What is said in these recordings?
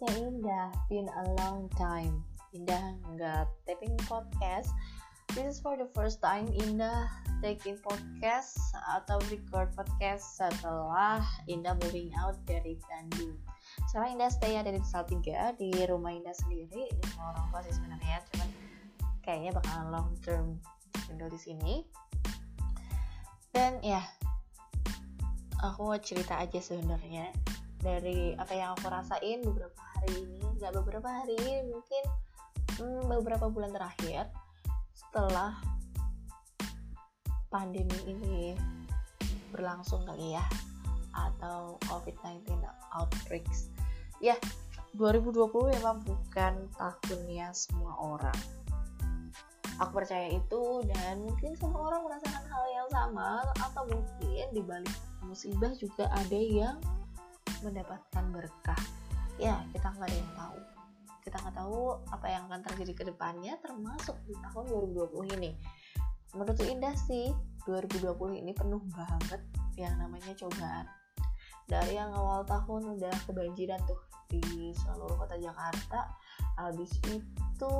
podcastnya Indah Been a long time. Indah nggak taping podcast. This is for the first time Indah taking podcast atau record podcast setelah Indah moving out dari Bandung. Sekarang Indah stay ada di Salatiga di rumah Indah sendiri Di orang tua sih sebenarnya. Cuman kayaknya bakalan long term tinggal di sini. Dan ya aku mau cerita aja sebenarnya dari apa yang aku rasain beberapa hari ini nggak beberapa hari ini mungkin hmm, beberapa bulan terakhir setelah pandemi ini berlangsung kali ya atau COVID-19 outbreaks. Ya 2020 memang bukan tahunnya semua orang. Aku percaya itu dan mungkin semua orang merasakan hal yang sama atau mungkin di balik musibah juga ada yang mendapatkan berkah. Ya kita nggak ada yang tahu. Kita nggak tahu apa yang akan terjadi ke depannya termasuk di tahun 2020 ini. Menurut Indah sih 2020 ini penuh banget yang namanya cobaan. Dari yang awal tahun udah kebanjiran tuh di seluruh kota Jakarta habis itu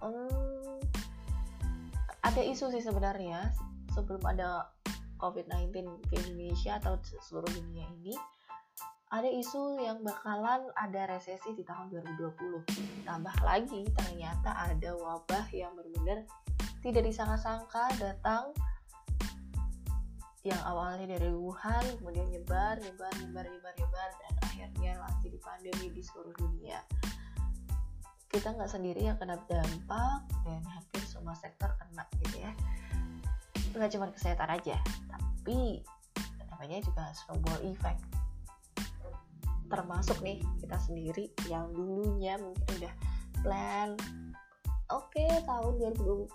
um, ada isu sih sebenarnya sebelum ada COVID-19 di Indonesia atau seluruh dunia ini ada isu yang bakalan ada resesi di tahun 2020. Tambah lagi ternyata ada wabah yang benar-benar tidak disangka-sangka datang yang awalnya dari Wuhan kemudian nyebar, nyebar, nyebar, nyebar, nyebar dan akhirnya lagi di pandemi di seluruh dunia. Kita nggak sendiri yang kena dampak dan hampir semua sektor kena gitu ya. Nggak cuma kesehatan aja, tapi namanya juga snowball effect termasuk nih kita sendiri yang dulunya mungkin udah plan oke okay, tahun 2020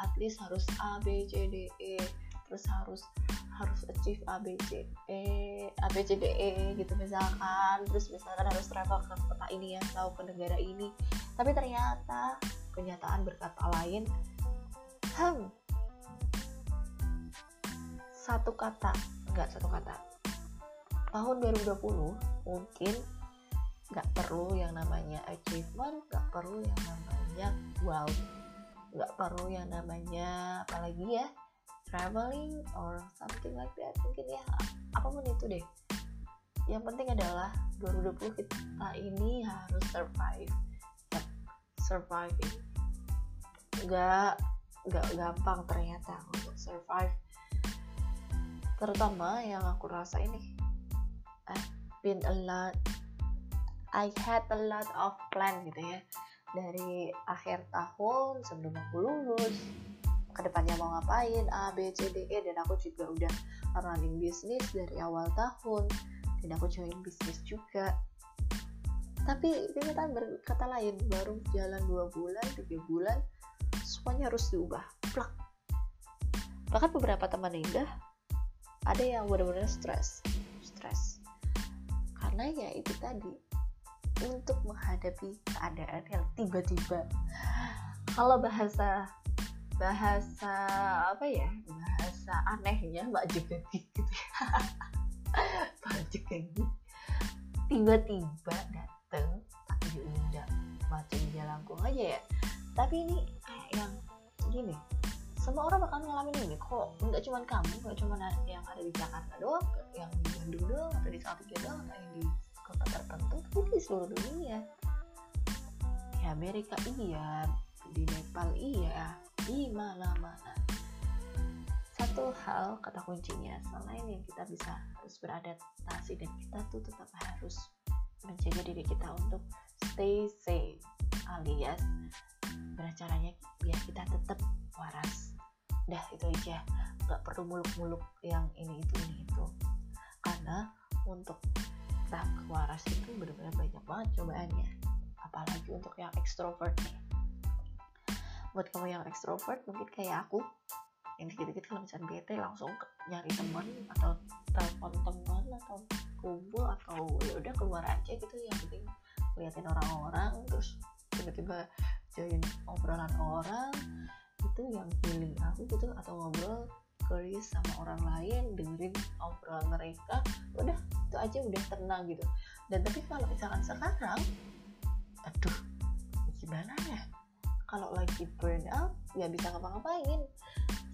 at least harus A B C D E terus harus harus achieve A B C E A B C D E gitu misalkan terus misalkan harus travel ke kota ini ya atau ke negara ini. Tapi ternyata kenyataan berkata lain hmm satu kata enggak satu kata tahun 2020 mungkin nggak perlu yang namanya achievement nggak perlu yang namanya wow nggak perlu yang namanya apalagi ya traveling or something like that mungkin ya apa pun itu deh. Yang penting adalah 2020 kita ini harus survive. Yep, surviving. Nggak nggak gampang ternyata untuk survive. Terutama yang aku rasa ini I've been a lot I had a lot of plan gitu ya. Dari akhir tahun sebelum aku lulus ke depannya mau ngapain A B C D E dan aku juga udah running bisnis dari awal tahun. Dan aku join bisnis juga. Tapi kenyataan berkata lain baru jalan dua bulan tiga bulan semuanya harus diubah. Plak. Bahkan beberapa teman indah ada yang benar-benar stres. Stres karena ya itu tadi untuk menghadapi keadaan yang tiba-tiba. Kalau bahasa bahasa apa ya? Bahasa anehnya mbak juga gitu ya. Mbak juga tiba-tiba dateng tapi diundang. Macam jalangkung aja ya. Tapi ini kayak yang gini semua orang bakal ngalamin ini kok. Nggak cuma kamu nggak cuma yang ada di Jakarta doang yang di Bandung doang atau di Salatiga doang atau yang di kota tertentu tapi di seluruh dunia. Di Amerika iya di Nepal iya di mana-mana. Satu hal kata kuncinya selain yang kita bisa harus beradaptasi dan kita tuh tetap harus menjaga diri kita untuk stay safe alias gimana caranya biar kita tetap waras dah itu aja. Nggak perlu muluk-muluk yang ini itu ini itu. Karena untuk tahap waras itu benar-benar banyak banget cobaannya. Apalagi untuk yang ekstrovert nih. Buat kamu yang ekstrovert mungkin kayak aku yang dikit-dikit kalau misalnya bete langsung nyari teman atau telepon teman atau kumpul atau ya udah keluar aja gitu. Yang penting liatin orang-orang terus tiba-tiba join obrolan orang itu yang healing aku gitu atau ngobrol curious sama orang lain dengerin obrolan mereka udah itu aja udah tenang gitu. Dan tapi kalau misalkan sekarang aduh gimana ya? Kalau lagi burn out ya bisa ngapa-ngapain.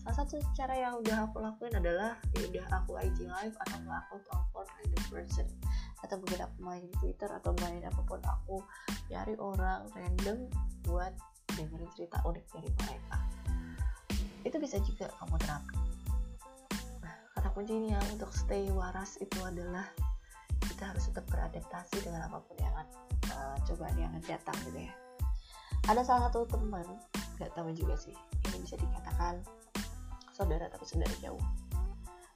Salah satu cara yang udah aku lakuin adalah ya udah aku IG live atau aku telepon random person. Atau mungkin aku main Twitter atau main apa pun aku cari orang random buat dengerin cerita unik dari mereka itu bisa juga kamu terapkan. Nah, kata kuncinya untuk stay waras itu adalah kita harus tetap beradaptasi dengan apa pun yang uh, cobaan yang datang gitu ya. Ada salah satu teman nggak tahu juga sih ini bisa dikatakan saudara tapi saudara jauh.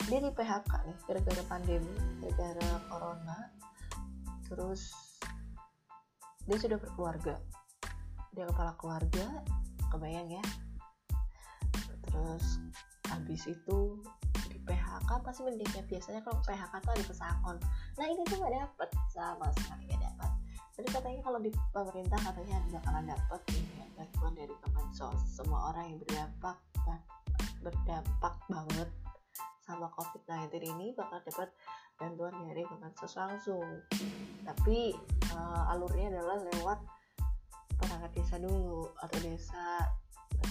Dia di PHK nih gara-gara pandemi gara-gara corona terus dia sudah berkeluarga. Dia kepala keluarga kebayang ya terus habis itu di PHK pasti mendingnya biasanya kalau PHK tuh ada pesangon. Nah ini tuh gak dapet sama sekali gak dapet. Jadi katanya kalau di pemerintah katanya bakalan dapet ini ya, bantuan dari Kemensos semua orang yang berdampak berdampak banget sama COVID-19 ini bakal dapat bantuan dari Kemensos langsung. Tapi uh, alurnya adalah lewat perangkat desa dulu atau desa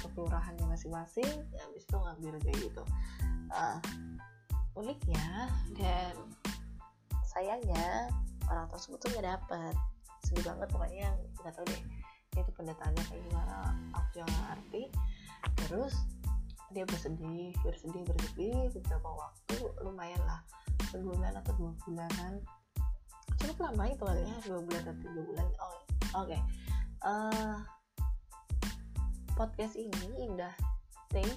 atau kelurahannya masing-masing ya habis itu ngambil kayak gitu. Uh, uniknya dan sayangnya orang tersebut tuh gak dapet. Sedih banget pokoknya nggak tahu deh. Itu pendetaannya kayak gimana aku jangan ngerti. Terus dia bersedih bersedih bersedih beberapa waktu lumayan lah. Sebulan atau dua bulanan. Cukup lama itu kali ya dua bulan atau tiga bulan. Oh oke. Okay. uh, eh, podcast ini indah stay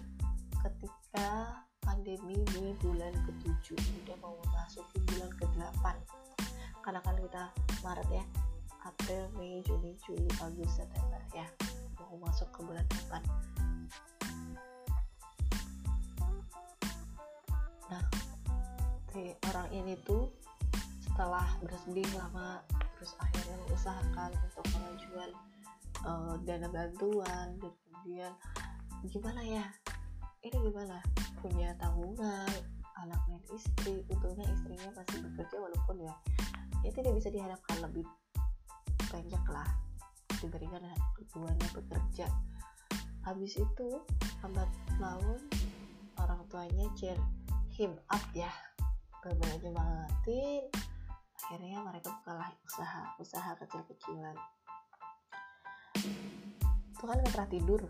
ketika pandemi di bulan ke-7 udah mau masuk ke bulan ke-8 karena kan kita Maret ya April, Mei, Juni, Juli, Agustus, September ya mau masuk ke bulan depan. Nah si orang ini tuh setelah bersedih lama terus akhirnya mengusahakan untuk pengajuan uh, dana bantuan dan kemudian gimana ya? Ini gimana? Punya tanggungan anak dan istri untungnya istrinya masih bekerja walaupun ya itu tidak bisa diharapkan lebih banyak lah diberikan keduanya bekerja. Habis itu lambat laun orang tuanya cheer him up ya. Beberapa nyemangatin akhirnya mereka bukalah usaha usaha kecil-kecilan Tuhan gak pernah tidur.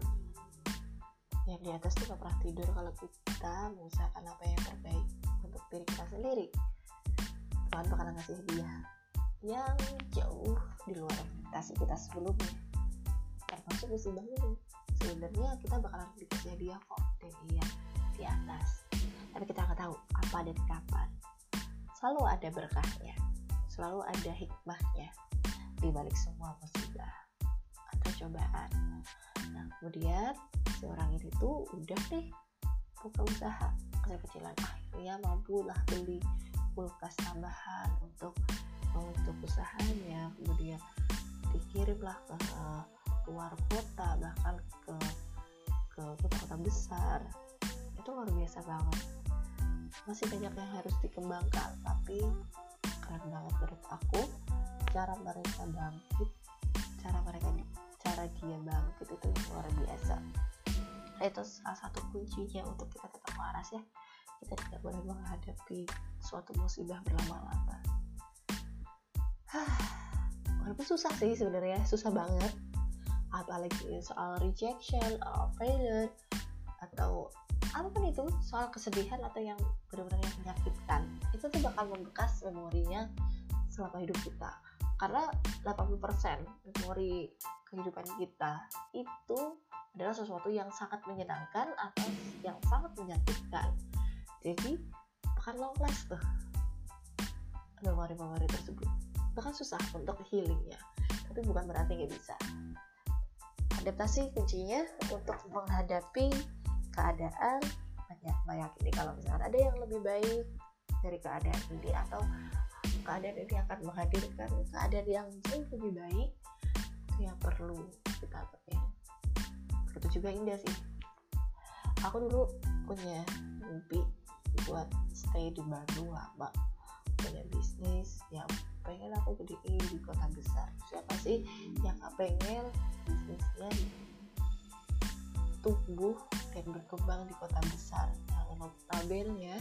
Yang di atas tuh gak pernah tidur kalau kita mengusahakan apa yang terbaik untuk diri kita sendiri. Tuhan bakalan ngasih hadiah yang jauh di luar ekspektasi kita sebelumnya. Termasuk musibah ini sebenarnya kita bakalan dikasih hadiah kok dan iya di atas. Tapi kita nggak tahu apa dan kapan. Selalu ada berkahnya. Selalu ada hikmahnya. Di balik semua musibah atau cobaan nah kemudian si orang ini tuh udah deh buka usaha kecil-kecilan. Akhirnya mampulah beli kulkas tambahan untuk untuk usahanya. Kemudian dikirimlah ke luar kota bahkan ke ke kota-kota besar. Itu luar biasa banget. Masih banyak yang harus dikembangkan tapi keren banget menurut aku cara mereka bangkit cara mereka cara dia bangkit itu luar biasa. Itu salah satu kuncinya untuk kita tetap waras ya kita tidak boleh menghadapi suatu musibah berlama-lama. Walaupun susah sih sebenarnya susah banget. Apalagi soal rejection or failure atau apa pun itu soal kesedihan atau yang benar-benar yang menyakitkan. Itu tuh bakal membekas memorinya selama hidup kita karena 80% memori kehidupan kita itu adalah sesuatu yang sangat menyenangkan atau yang sangat menyakitkan. Jadi akan long last tuh. Memori-memori tersebut. Bahkan susah untuk healingnya tapi bukan berarti nggak bisa. Adaptasi kuncinya untuk menghadapi keadaan meyakini kalau misalkan ada yang lebih baik dari keadaan ini atau keadaan ini akan menghadirkan keadaan yang jauh lebih baik itu yang perlu kita lakukan itu juga indah sih. Aku dulu punya mimpi buat stay di Bandung lama punya bisnis yang pengen aku gedein di kota besar. Siapa sih yang gak pengen bisnisnya tumbuh dan berkembang di kota besar? Yang notabene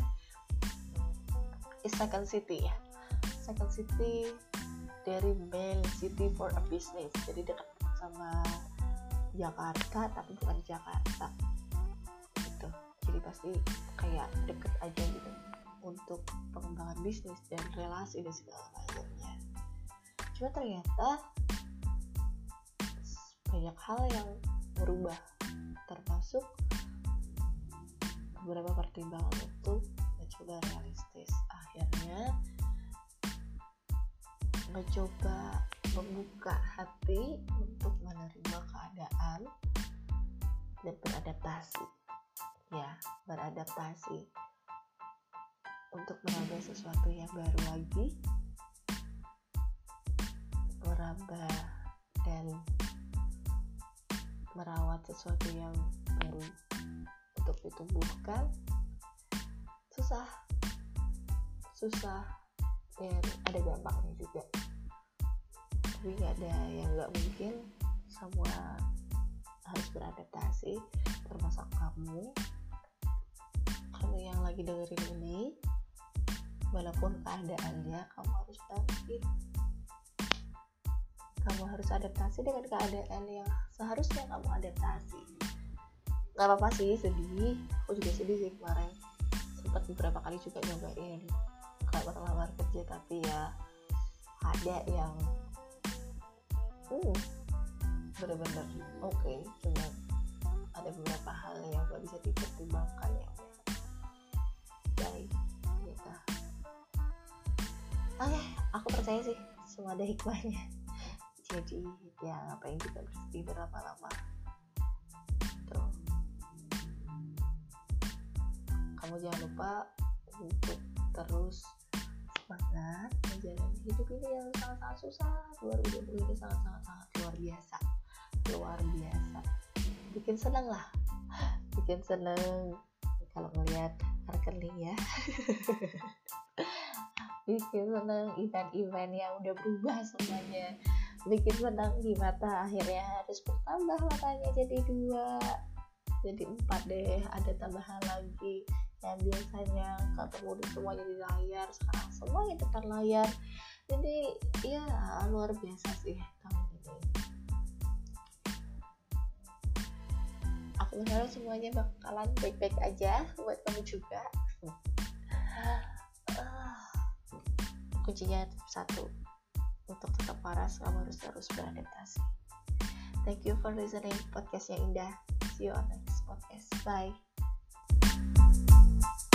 is second city ya second city dari main city for a business. Jadi dekat sama Jakarta tapi bukan Jakarta. Gitu. Jadi pasti kayak deket aja gitu untuk pengembangan bisnis dan relasi dan segala macamnya. Cuma ternyata banyak hal yang berubah. Termasuk beberapa pertimbangan itu mencoba realistis. Akhirnya mencoba membuka hati untuk menerima keadaan dan beradaptasi. Ya beradaptasi. Untuk meraba sesuatu yang baru lagi. Meraba dan merawat sesuatu yang baru untuk ditumbuhkan. Susah. Susah dan ada gampangnya juga. Tapi nggak ada yang nggak mungkin. Semua harus beradaptasi termasuk kamu. Kamu yang lagi dengerin ini walaupun keadaannya kamu harus bangkit. Kamu harus adaptasi dengan keadaan yang seharusnya kamu adaptasi. Nggak apa-apa sih sedih. Aku juga sedih sih kemarin. Sempat beberapa kali juga nyobain kalau lamar kerja tapi ya ada yang hmm, bener-bener oke okay, cuma ada beberapa hal yang gak bisa dipertimbangkan ya baik gitu. Oke okay, aku percaya sih semua ada hikmahnya. Jadi ya ngapain kita bersedih berlama-lama? Tuh. Kamu jangan lupa untuk terus semangat menjalani hidup ini yang sangat-sangat susah 2020 ini sangat-sangat sangat luar biasa. Luar biasa. Bikin seneng lah. Bikin seneng. Kalau ngelihat rekening ya. Bikin seneng event-event yang udah berubah semuanya. Bikin senang di mata akhirnya harus bertambah matanya jadi dua. Jadi empat deh ada tambahan lagi yang biasanya ketemu di semuanya di layar sekarang semuanya depan layar. Jadi ya luar biasa sih tahun ini. Aku berharap semuanya bakalan baik-baik aja buat kamu juga. Kuncinya satu untuk tetap waras kamu harus terus beradaptasi. Thank you for listening podcast yang indah. See you on next podcast. Bye Thank you.